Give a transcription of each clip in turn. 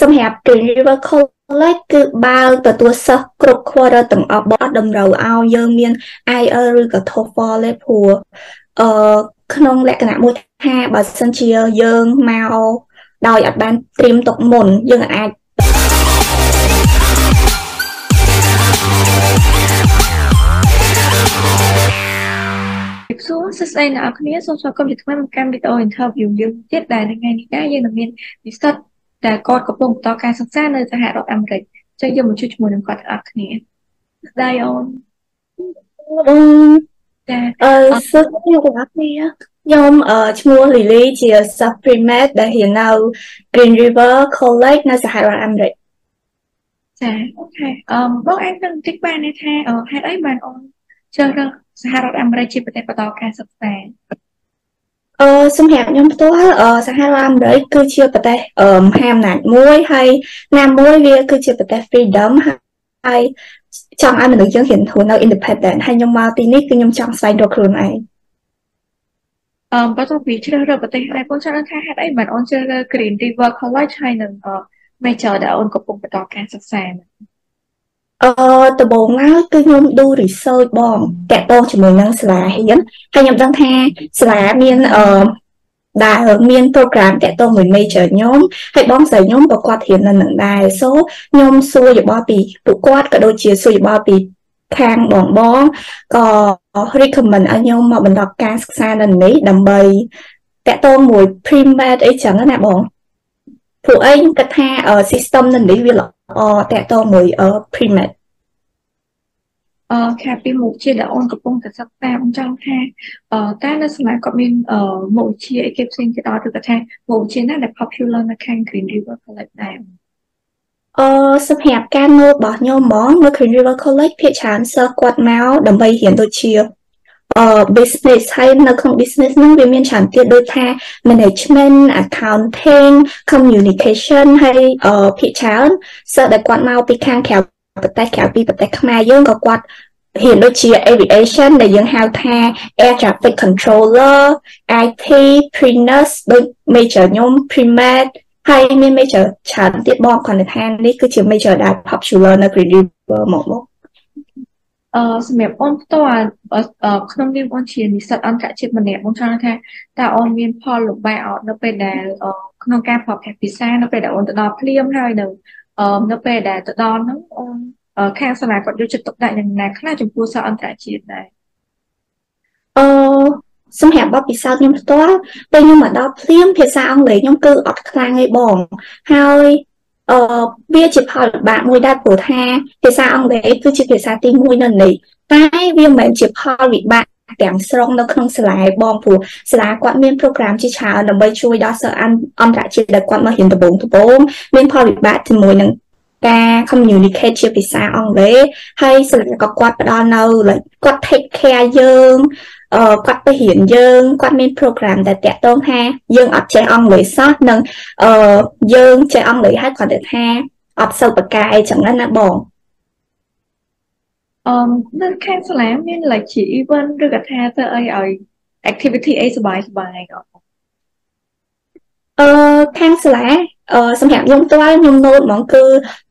សម្រាប់ Green River College គឺបើទទួលសិស្សគ្រប់ quarter ទាំងអស់បត់តម្រូវឲ្យយើងមាន IELTS ឬក៏ TOEFL ទេព្រោះអឺក្នុងលក្ខណៈមួយថាបើសិនជាយើងមកដោយអត់បានត្រៀមទុកមុនយើងអាចសួរសួស្តីអ្នកនរគ្នាសូមស្វាគមន៍ជាថ្មីមកកាន់វីដេអូ interview យើងទៀតដែលថ្ងៃនេះដែរយើងនឹងមាននិស្សិត ដែលគាត់កំពុងបន្តការសិក្សានៅសហរដ្ឋអាមេរិកចុះយើងមកជួបជាមួយនឹងគាត់ទាំងអស់គ្នាស្ដីអូនអូនចាអឺសួស្តីអ្នកទាំងអស់គ្នាខ្ញុំអឺឈ្មោះ Lily ជា sub pre-med ដែលរៀននៅ Green River College នៅសហរដ្ឋអាមេរិកចាអូខេអឺបងអាចនឹងតិចបានទេថាហេតុអីបានអូនជ្រើសរើសសហរដ្ឋអាមេរិកជាប្រទេសបន្តការសិក្សា អឺសម្រាប់ខ្ញុំផ្ទាល់អឺសហរដ្ឋអាមេរិកគឺជាប្រទេសអឺមហាអំណាចមួយហើយណាមួយវាគឺជាប្រទេស freedom ហើយចង់ឲ្យមនុស្សយើងហ៊ានធ្វើនៅ independent ហើយខ្ញុំមកទីនេះគឺខ្ញុំចង់ស្វែងរកខ្លួនឯងអឺបើទៅពីជ្រើសរើសប្រទេសដែរបងចង់ថាហេតុអីបានអូនជ្រើសរើស Green River College ហើយនឹង major ដែលអូនកំពុងបន្តការសិក្សាហ្នឹងអឺ ដំបូងហើយគឺខ្ញុំ do research បងតាក់ទងជាមួយនឹងសាលារៀនហើយខ្ញុំដឹងថាសាលាមានអឺដែលមាន program តាក់ទងមួយ major ខ្ញុំហើយបងស្រីខ្ញុំក៏គាត់រៀននៅនឹងដែរ so ខ្ញុំសួរយោបល់ពីពួកគាត់ក៏ដូចជាសួរយោបល់ពីខាងបងបងក៏ recommend ឲ្យខ្ញុំមកបន្តការសិក្សានៅនេះដើម្បីតាក់ទងមួយ pre-med អីចឹងណាបងព្រោះអីខ្ញុំគិតថា system នៅនេះវាល្អតាក់ទងមួយ pre-med អឺខាពីមុខជាដែលអូនកំពុងតែសិក្សាបងចង់ថាអឺតើនៅសាលាគាត់មានអឺមុខវិជ្ជាអីគេផ្សេងទៀតអត់ឬក៏ថាមុខវិជ្ជាណាដែល popular នៅខាង Green River College ដែរអឺសម្រាប់ការណូតរបស់ខ្ញុំហ្មងនៅ Green River College ភាគច្រើនសិស្សគាត់មកដើម្បីរៀនដូចជាអឺ business ហើយនៅក្នុង business ហ្នឹងវាមានច្រើនទៀតដូចថា management accounting communication ហើយអឺភាគច្រើនសិស្សដែលគាត់មកពីខាងក្រៅប្រទេសក្រៅពីប្រទេសខ្មែរយើងក៏គាត់ ហ៊ានដូចជា aviation ដែលយើងហៅថា air traffic controller IT pre-nurse ដូច major ខ្ញុំ pre-med ហើយមាន major ច្រើនទៀតបងគាត់ថានេះគឺជា major ដែល popular នៅ Green River មកមកអឺសម្រាប់អូនផ្ទាល់ក្នុងនាមអូនជានិស្សិតអន្តរជាតិម្នាក់បងចង់ថាតើអូនមានផលលំបាកអត់នៅពេលដែលក្នុងការប្រភេទភាសានៅពេលដែលអូនទៅដល់ភ្លាមហើយនៅនៅពេលដែលទៅដល់ហ្នឹងអូន ខាងសាលាគាត់យកចិត្តទុកដាក់យ៉ាងណាខ្លះចំពោះសិស្សអន្តរជាតិដែរអឺសម្រាប់បទពិសោធន៍ខ្ញុំផ្ទាល់ពេលខ្ញុំមកដល់ភ្លាមភាសាអង់គ្លេសខ្ញុំគឺអត់ខ្លាំងទេបងហើយអឺវាជាផលលំបាកមួយដែរព្រោះថាភាសាអង់គ្លេសគឺជាភាសាទី1នៅនេះតែវាមិនមែនជាផលវិបាកទាំងស្រុងនៅក្នុងសាលាបងព្រោះសាលាគាត់មាន program ជាច្រើនដើម្បីជួយដល់សិស្សអន្តរជាតិដែលគាត់មករៀនដំបូងដំបូងមានផលវិបាកជាមួយនឹង ការ communicate ជាភាសាអង់គ្លេសហើយសាលាក៏គាត់ផ្ដល់នៅ like គាត់ take care យើងអឺគាត់ទៅរៀនយើងគាត់មាន program ដែលតាក់ទងថាយើងអត់ចេះអង់គ្លេសសោះនិងអឺយើងចេះអង់គ្លេសហើយគាត់ទៅថាអត់សូវប្រកែអីចឹងណាបងអឺនៅខាងសាលាមាន like ជា event ឬក៏ថាទៅអីឲ្យ activity អីសบายសบายក៏អឺខាងសាលា អឺសម្រាប់ខ្ញុំផ្ទាល់ខ្ញុំណូតហ្មងគឺ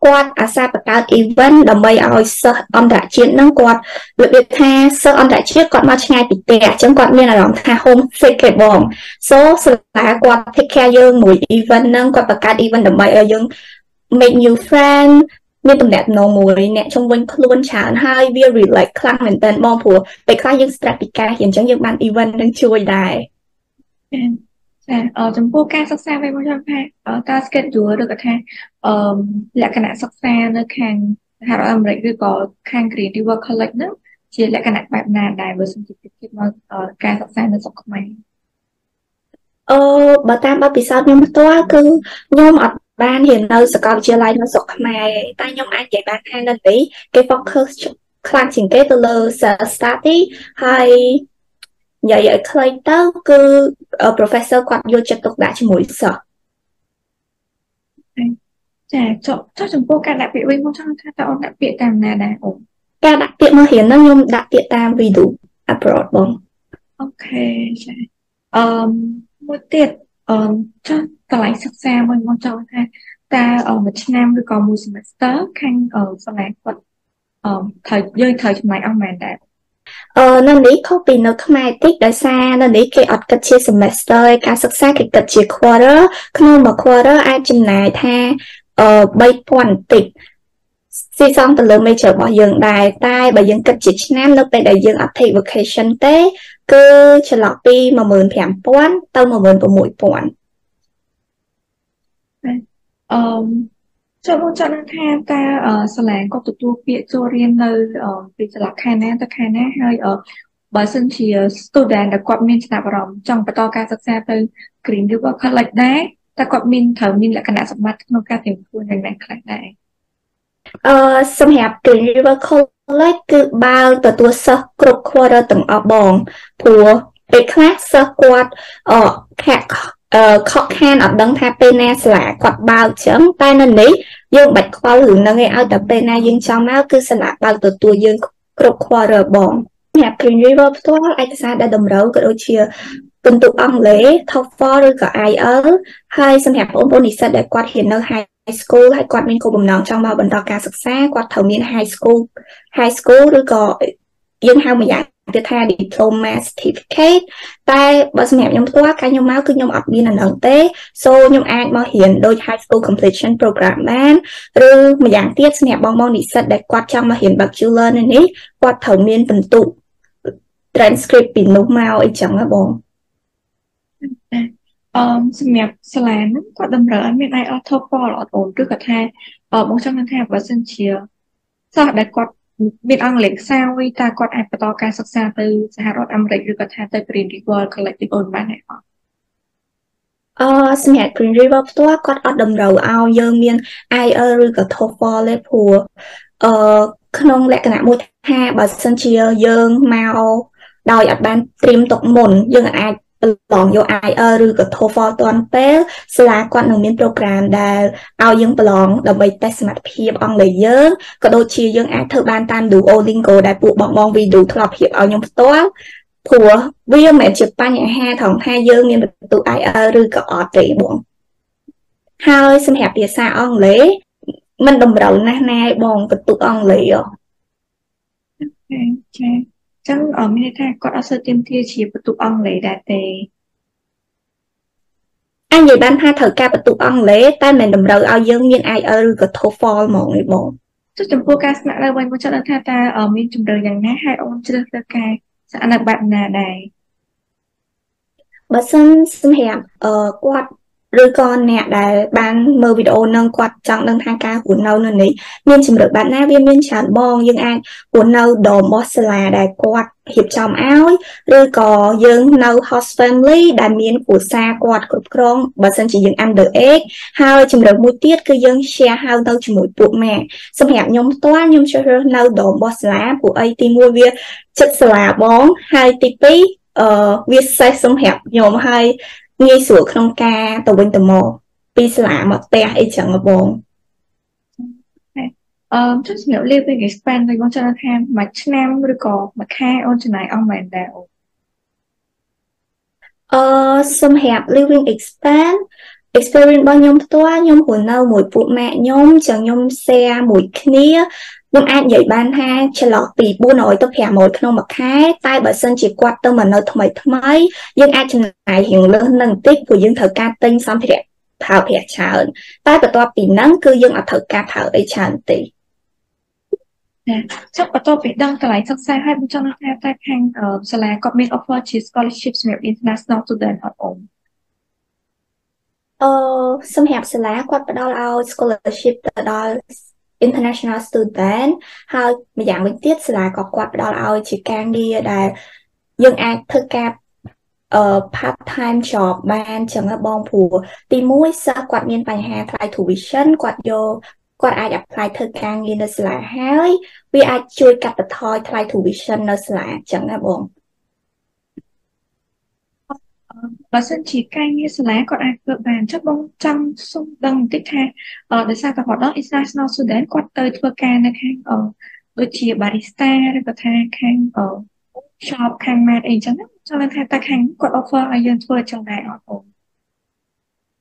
គាត់អាសាបង្កើត event ដើម្បីឲ្យសិស្សអន្តរជាតិហ្នឹងគាត់របៀបថាសិស្សអន្តរជាតិគាត់មកឆ្ងាយពីផ្ទះអញ្ចឹងគាត់មានអារម្មណ៍ថា home sick គេបង so សាលាគាត់ take care យើងមួយ event ហ្នឹងគាត់បង្កើត event ដើម្បីឲ្យយើង make new friend មានតំណែងមួយអ្នកជុំវិញខ្លួនច្រើនហើយវា relax ខ្លាំងមែនតើបងព្រោះពេលខ្លះយើង stress ពីការរៀនអញ្ចឹងយើងបាន event នឹងជួយដែរ ចាអឺចំពោះការសិក្សាវិញមកចង់ថាតើ schedule ឬក៏ថាអឺលក្ខណៈសិក្សានៅខាងសហរដ្ឋអាមេរិកឬក៏ខាង Green River College ហ្នឹងជាលក្ខណៈបែបណាដែរបើសិនជាគិតមកការសិក្សានៅស្រុកខ្មែរអឺបើតាមបទពិសោធន៍ខ្ញុំផ្ទាល់គឺខ្ញុំអត់បានរៀននៅសាកលវិទ្យាល័យនៅស្រុកខ្មែរតែខ្ញុំអាចនិយាយបានថានៅនេះគេ focus ខ្លាំងជាងគេទៅលើ self study ហើយ និយាយឲ្យខ្លីទៅគឺ professor គាត់យកចិត្តទុកដាក់ជាមួយសិស្សចាចុះចុះចំពោះការដាក់ពាក្យវិញមកចង់ថាតើអូនដាក់ពាក្យតាមណាដែរអូនការដាក់ពាក្យមករៀនហ្នឹងខ្ញុំដាក់ពាក្យតាម video abroad បងអូខេចាអឺមួយទៀតអឺចុះកន្លែងសិក្សាមួយមកចង់ថាតតើមួយឆ្នាំឬក៏មួយ semester ខាងសាលាគាត់អឺត្រូវយើងត្រូវចំណាយអស់មែនដែរ អឺនៅនេះខុសពីនៅខ្មែរតិចដោយសារនៅនេះគេអត់គិតជា semester ឯការសិក្សាគេគិតជា quarter ក្នុងមួយ quarter អាចចំណាយថាអឺ3000តិចស៊ីសងទៅលើ major របស់យើងដែរតែបើយើងគិតជាឆ្នាំនៅពេលដែលយើងអត់ take vacation ទេ គឺចន្លោះពី15000ទៅ16000អឺ ចូលមកចង់នឹងថាតើសាលាគាត់ទទួលពាក្យចូលរៀននៅពីសាលាខេត្តណាទៅខេត្តណាហើយបើសិនជា student ដែលគាត់មានចំណាប់អារម្មណ៍ចង់បន្តការសិក្សាទៅ Green River College ដែរតើគាត់មានត្រូវមានលក្ខណៈសម្បត្តិក្នុងការត្រៀមខ្លួនយ៉ាងណាខ្លះដែរអឺសម្រាប់ Green River College គឺបើទទួលសិស្សគ្រប់ quarter ទាំងអស់បងព្រោះពេលខ្លះសិស្សគាត់អឺខាក់អឺ ខកខានអត់ដឹងថាពេលណាសាលាគាត់បើកចឹងតែនៅនេះយើងបាច់ខ្វល់រឿងហ្នឹងឯងឲ្យតែពេលណាយើងចង់មកគឺសាលាបើកទទួលយើងគ្រប់ quarter បងសម្រាប់ Green River ផ្ទាល់ឯកសារដែលតម្រូវក៏ដូចជាពិន្ទុអង់គ្លេស TOEFL ឬក៏ IELTS ហើយសម្រាប់បងប្អូននិស្សិតដែលគាត់រៀននៅ high school ហើយគាត់មានគោលបំណងចង់មកបន្តការសិក្សាគាត់ត្រូវមាន high school high school ឬក៏ យើងហៅមួយយ៉ាងទៀតថា diploma certificate តែបើសម្រាប់ខ្ញុំផ្ទាល់ការខ្ញុំមកគឺខ្ញុំអត់មានអានឹងទេ so ខ្ញុំអាចមករៀនដូច high school completion program បានឬម្យ៉ាងទៀតសម្រាប់បងបងនិស្សិតដែលគាត់ចង់មករៀន bachelor នេះគាត់ត្រូវមានបន្ទុក transcript ពីនោះមកអីចឹងណាបងអឺសម្រាប់សាលាហ្នឹងគាត់តម្រូវឲ្យមាន IELTS TOEFL អត់អូនឬក៏ថាបងចង់ថាបើសិនជាសិស្សដែលគាត់ មានអង់គ្លេសខ្សោយតើគាត់អាចបន្តការសិក្សាទៅសហរដ្ឋអាមេរិកឬក៏ថាទៅ Green River College ទីអូនបានទេអត់អឺសម្រាប់ Green River ផ្ទាល់គាត់អត់តម្រូវឲ្យយើងមាន IELTS ឬក៏ TOEFL ទេព្រោះអឺក្នុងលក្ខណៈមួយថាបើសិនជាយើងមកដោយអត់បានត្រៀមទុកមុនយើងអាច ប្រឡងយក IELTS ឬក៏ TOEFL ទាន់ពេលសាលាគាត់នឹងមានប្រូក្រាមដែលឲ្យយើងប្រឡងដើម្បីតេស្តសមត្ថភាពអង់គ្លេសយើងក៏ដូចជាយើងអាចធ្វើបានតាម Duolingo ដែលពួកបងបងវីឌូធ្លាប់រៀបឲ្យខ្ញុំផ្ទាល់ព្រោះវាមិនមែនជាបញ្ហាថងថាយើងមានបន្ទុក IELTS ឬក៏អត់ទេបងហើយសម្រាប់ភាសាអង់គ្លេសมันតម្រូវណាស់ណាឲ្យបងបន្ទុកអង់គ្លេសអូចាចឹ ងមានន័យថាគាត់អត់សូវទៀមទាជាបន្ទុកអង់គ្លេសដែរទេអញនិយាយបានថាត្រូវការបន្ទុកអង់គ្លេសតែមិនតម្រូវឲ្យយើងមាន IELTS ឬក៏ TOEFL ហ្មងទេបងចុះចំពោះការស្នាក់នៅវិញមកចង់ដឹងថាតើមានជំរឿនយ៉ាងណាហើយអូនជ្រើសរើសការស្នាក់នៅបែបណាដែរបើសិនសម្រាប់អឺគាត់ ឬក៏អ្នកដែលបានមើលវីដេអូនឹងគាត់ចង់ដឹងថាការរស់នៅនៅនេះមានជំរឿនបែបណាវាមានច្រើនបងយើងអាចរស់នៅដមរបស់សាលាដែលគាត់រៀបចំឲ្យឬក៏យើងនៅ host family ដែលមានគ្រួសារគាត់គ្រប់គ្រងបើសិនជាយើង under age ហើយជំរឿនមួយទៀតគឺយើង share ហៅទៅជាមួយពួកម៉ែសម្រាប់ខ្ញុំផ្ទាល់ខ្ញុំជ្រើសរើសនៅដមរបស់សាលាពួកអីទី1វាចិត្តសាលាបងហើយទី2អឺវាសេះសម្រាប់ខ្ញុំហើយ ងាយស្រួលក្នុងការទៅវិញទៅមកពីសាលាមកផ្ទះអីចឹងបងអឺចុះសម្រាប់ living expense វិញបងចង់ថាមួយឆ្នាំឬក៏មួយខែអូនចំណាយអស់មែនដែរអូនអឺសម្រាប់ living expense experience របស់ខ្ញុំផ្ទាល់ខ្ញុំរស់នៅមួយពួកម៉ាក់ខ្ញុំចឹងខ្ញុំ share មួយគ្នា ខ្ញុំអាចនិយាយបានថាចន្លោះពី400ទៅ500ក្នុងមួយខែតែបើសិនជាគាត់ទៅមកនៅថ្មីថ្មីយើងអាចចំណាយរៀងលើសនឹងបន្តិចព្រោះយើងត្រូវការទិញសម្ភារៈប្រើប្រាស់ច្រើនតែបន្ទាប់ពីហ្នឹងគឺយើងអត់ត្រូវការប្រើអីច្រើនទេចាចុះបន្ទាប់ពីដឹងកន្លែងសិក្សាហើយបងចង់ថាតែខាងសាលាគាត់មាន offer ជា scholarship សម្រាប់ international student អត់អូនអឺសម្រាប់សាលាគាត់ផ្ដល់ឲ្យ scholarship ទៅដល់ international student ហើយម្យ៉ាងវិញទៀតសាលាក៏គាត់ផ្ដល់ឲ្យជាការងារដែលយើងអាចធ្វើការអឺ part time job បានចឹងបងព្រោះទី1សិស្សគាត់មានបញ្ហាថ្លៃ tuition គាត់យកគាត់អាច apply ធ្វើការងារនៅសាលាហើយវាអាចជួយកាត់បន្ថយថ្លៃ tuition នៅសាលាចឹងណាបង បើសិនជាការងារសាលាគាត់អាចធ្វើបានចុះបងចង់សុំដឹងបន្តិចថាដោយសារតែគាត់ដល់ international student គាត់ទៅធ្វើការនៅខាងដូចជា barista ឬក៏ថាខាង shop ខាង mat អីចឹងចង់ថាតើខាងគាត់ offer ឲ្យយើងធ្វើចឹងដែរអត់បង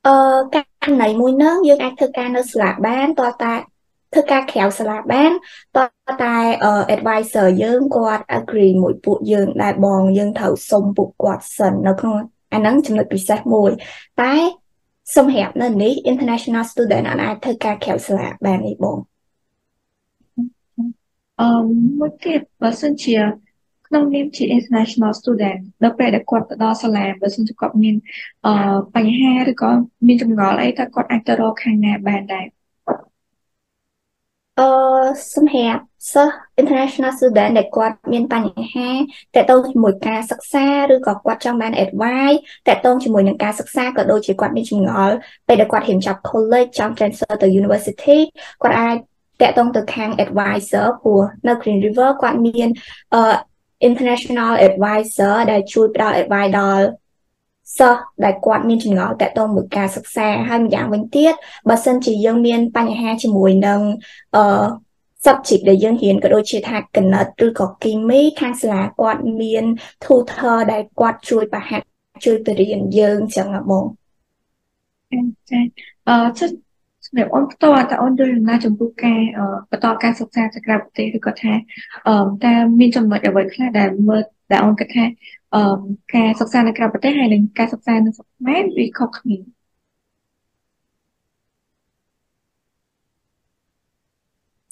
អឺកាន័យមួយហ្នឹងយើងអាចធ្វើការនៅសាលាបានតើតាធ្វើការក្រៅសាលាបានតើតែ advisor យើងគាត់ agree មួយពួកយើង ដែលបងយើងត្រូវសុំពួកគាត់សិននៅក្នុង អាហ្នឹងចំណុចពិសេសមួយ តែសម្រាប់នៅនេះ international student អាចធ្វើការក្រៅសាលាបាននេះបងអឺមួយទៀតបើសិនជាក្នុងនាមជា international student ដល់ពេលដែលគាត់ទៅដល់សាលាបើសិនជាគាត់មានអឺបញ្ហាឬក៏មានចម្ងល់អីតើគាត់អាចទៅរកខាងណាបានដែរ អឺសម្រាប់សិស្ស international student ដែលគាត់មានបញ្ហាតកតងជាមួយការសិក្សាឬក៏គាត់ចង់បាន advice តកតងជាមួយនឹងការសិក្សាក៏ដូចជាគាត់មានចម្ងល់ពេលដែលគាត់រៀនចប់ college ចង់ transfer ទៅ university គាត់អាចតកតងទៅខាង advisor ព្រោះនៅ Green River គាត់មានអឺ international advisor ដែលជួយផ្ដល់ advice ដល់ សិស្សដែលគាត់មានចម្ងល់តាក់ទងមួយការសិក្សាហើយម្យ៉ាងវិញទៀតបើសិនជាយើងមានបញ្ហាជាមួយនឹងអឺ subject ដែលយើងរៀនក៏ដូចជាថាគណិតឬក៏គីមីខាងសាលាគាត់មាន tutor ដែលគាត់ជួយប្រហាត់ជួយទៅរៀនយើងចឹងហ៎បងចាអឺចុះសម្រាប់អូនផ្ទាល់តើអូនយល់យ៉ាងណាចំពោះការបន្តការសិក្សាទៅក្រៅប្រទេសឬក៏ថាអឺតើមានចំណុចអ្វីខ្លះដែលមើល ដែលអូនគិតថាអឺការសិក្សានៅក្រៅប្រទេសហើយនិងការសិក្សានៅស្រុកខ្មែរវាខុសគ្នា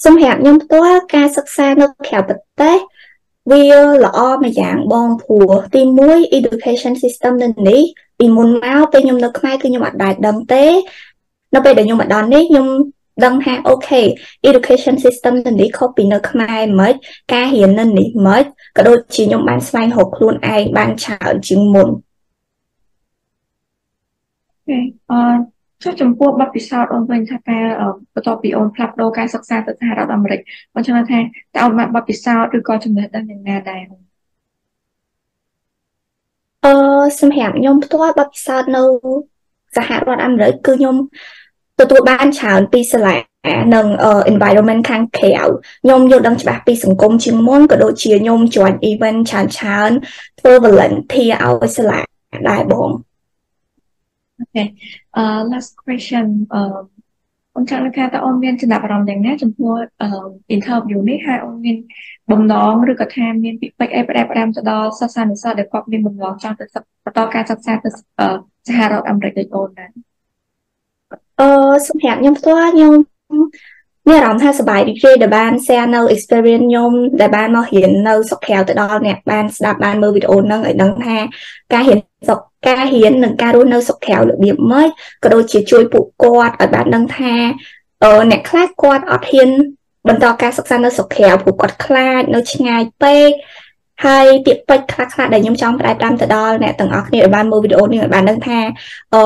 សម្រាប់ខ្ញុំផ្ទាល់ការសិក្សានៅក្រៅប្រទេសវាល្អមួយយ៉ាងបងព្រោះទី1 education system នៅនេះពីមុនមកពេលខ្ញុំនៅខ្មែរគឺខ្ញុំអត់ដែលដឹងទេ នៅពេលដែលខ្ញុំមកដល់នេះខ្ញុំ ដឹងថាអូខេ education system នៅនេះខុសពីនៅខ្មែរមិនការរៀននៅនេះមិនក៏ដូចជាខ្ញុំបានស្វែងរកខ្លួនឯងបានច្រើនជាងមុនអឺចុះចំពោះបទពិសោធន៍អូនវិញថាការបន្ទាប់ពីអូនផ្លាស់ប្ដូរការសិក្សាទៅសហរដ្ឋអាមេរិកបងចង់ថាតើអូនបានបទពិសោធន៍ឬក៏ចំណេះដឹងយ៉ាងណាដែរអឺសម្រាប់ខ្ញុំផ្ទាល់បទពិសោធន៍នៅសហរដ្ឋអាមេរិកគឺខ្ញុំ ទទួលបានច្រើនពីសាលានិង environment ខាងក្រៅខ្ញុំយល់ដឹងច្បាស់ពីសង្គមជាងមុនក៏ដូចជាខ្ញុំ join event ច្រើនច្រើនធ្វើ volunteer ឲ្យសាលាដែរបងអូខេអឺ last question អឺអូនចង់ថាតើអូនមានចំណាប់អារម្មណ៍យ៉ាងណាចំពោះ interview នេះហើយអូនមានបំណងឬក៏ថាមានពិពេចអីផ្ដែផ្ដាំទៅដល់សិស្សានុសិស្សដែលគាត់មានបំណងចង់ទៅបន្តការសិក្សាទៅសហរដ្ឋអាមេរិកដូចអូនដែរ អឺសម្រាប់ខ្ញុំផ្ទាល់ខ្ញុំមានអារម្មណ៍ថាសប្បាយរីករាយដែលបាន share នៅ experience ខ្ញុំដែលបានមករៀននៅស្រុកក្រៅទៅដល់អ្នកបានស្ដាប់បានមើលវីដេអូហ្នឹងឲ្យដឹងថាការរៀនស្រុកការរៀននិងការរស់នៅស្រុកក្រៅរបៀបម៉េចក៏ដូចជាជួយពួកគាត់ឲ្យបានដឹងថាអឺអ្នកខ្លះគាត់អត់ហ៊ានបន្តការសិក្សានៅស្រុកក្រៅព្រោះគាត់ខ្លាចនៅឆ្ងាយពេកហើយពាក្យពេចន៍ខ្លះខ្លះដែលខ្ញុំចង់ផ្ដែតាមទៅដល់អ្នកទាំងអស់គ្នាដែលបានមើលវីដេអូនេះឲ្យបានដឹងថាអឺ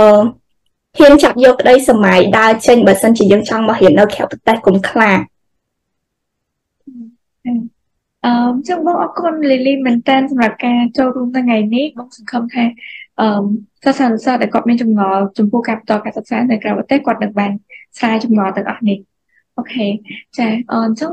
ហ៊ានចាប់យកក្តីសម័យដើរចេញបើសិនជាយើងចង់មករៀននៅក្រៅប្រទេសកុំខ្លាចអឺចឹងបងអរគុណលីលីមែនតើសម្រាប់ការចូលរួមថ្ងៃនេះបងសង្ឃឹមថាអឺសិស្សានុសិស្សដែលគាត់មានចម្ងល់ចំពោះការបន្តការសិក្សានៅក្រៅប្រទេសគាត់នឹងបានស្រាយចម្ងល់ទាំងអស់នេះអូខេចាអញ្ចឹង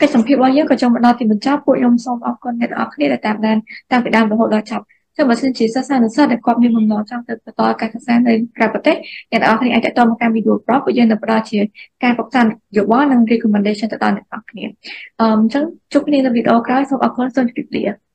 កិច្ចសម្ភាររបស់យើងក៏ចង់មកដល់ទីបញ្ចប់ពួកខ្ញុំសូមអរគុណអ្នកទាំងអស់គ្នាដែលតាមដានតាំងពីដើមរហូតដល់ចប់ ចុះបើសិនជាសិស្សានុសិស្សដែលគាត់មានបំណងចង់ទៅបន្តការសិក្សានៅក្រៅប្រទេសអ្នកទាំងអស់គ្នាអាចតតមកតាមវីដេអូប្រុសពួកយើងនឹងផ្ដល់ជាការប្រកាន់យោបល់និង recommendation ទៅដល់អ្នកទាំងអស់គ្នាអឺអញ្ចឹងជួបគ្នានៅវីដេអូក្រោយសូមអរគុណសូមជម្រាបលា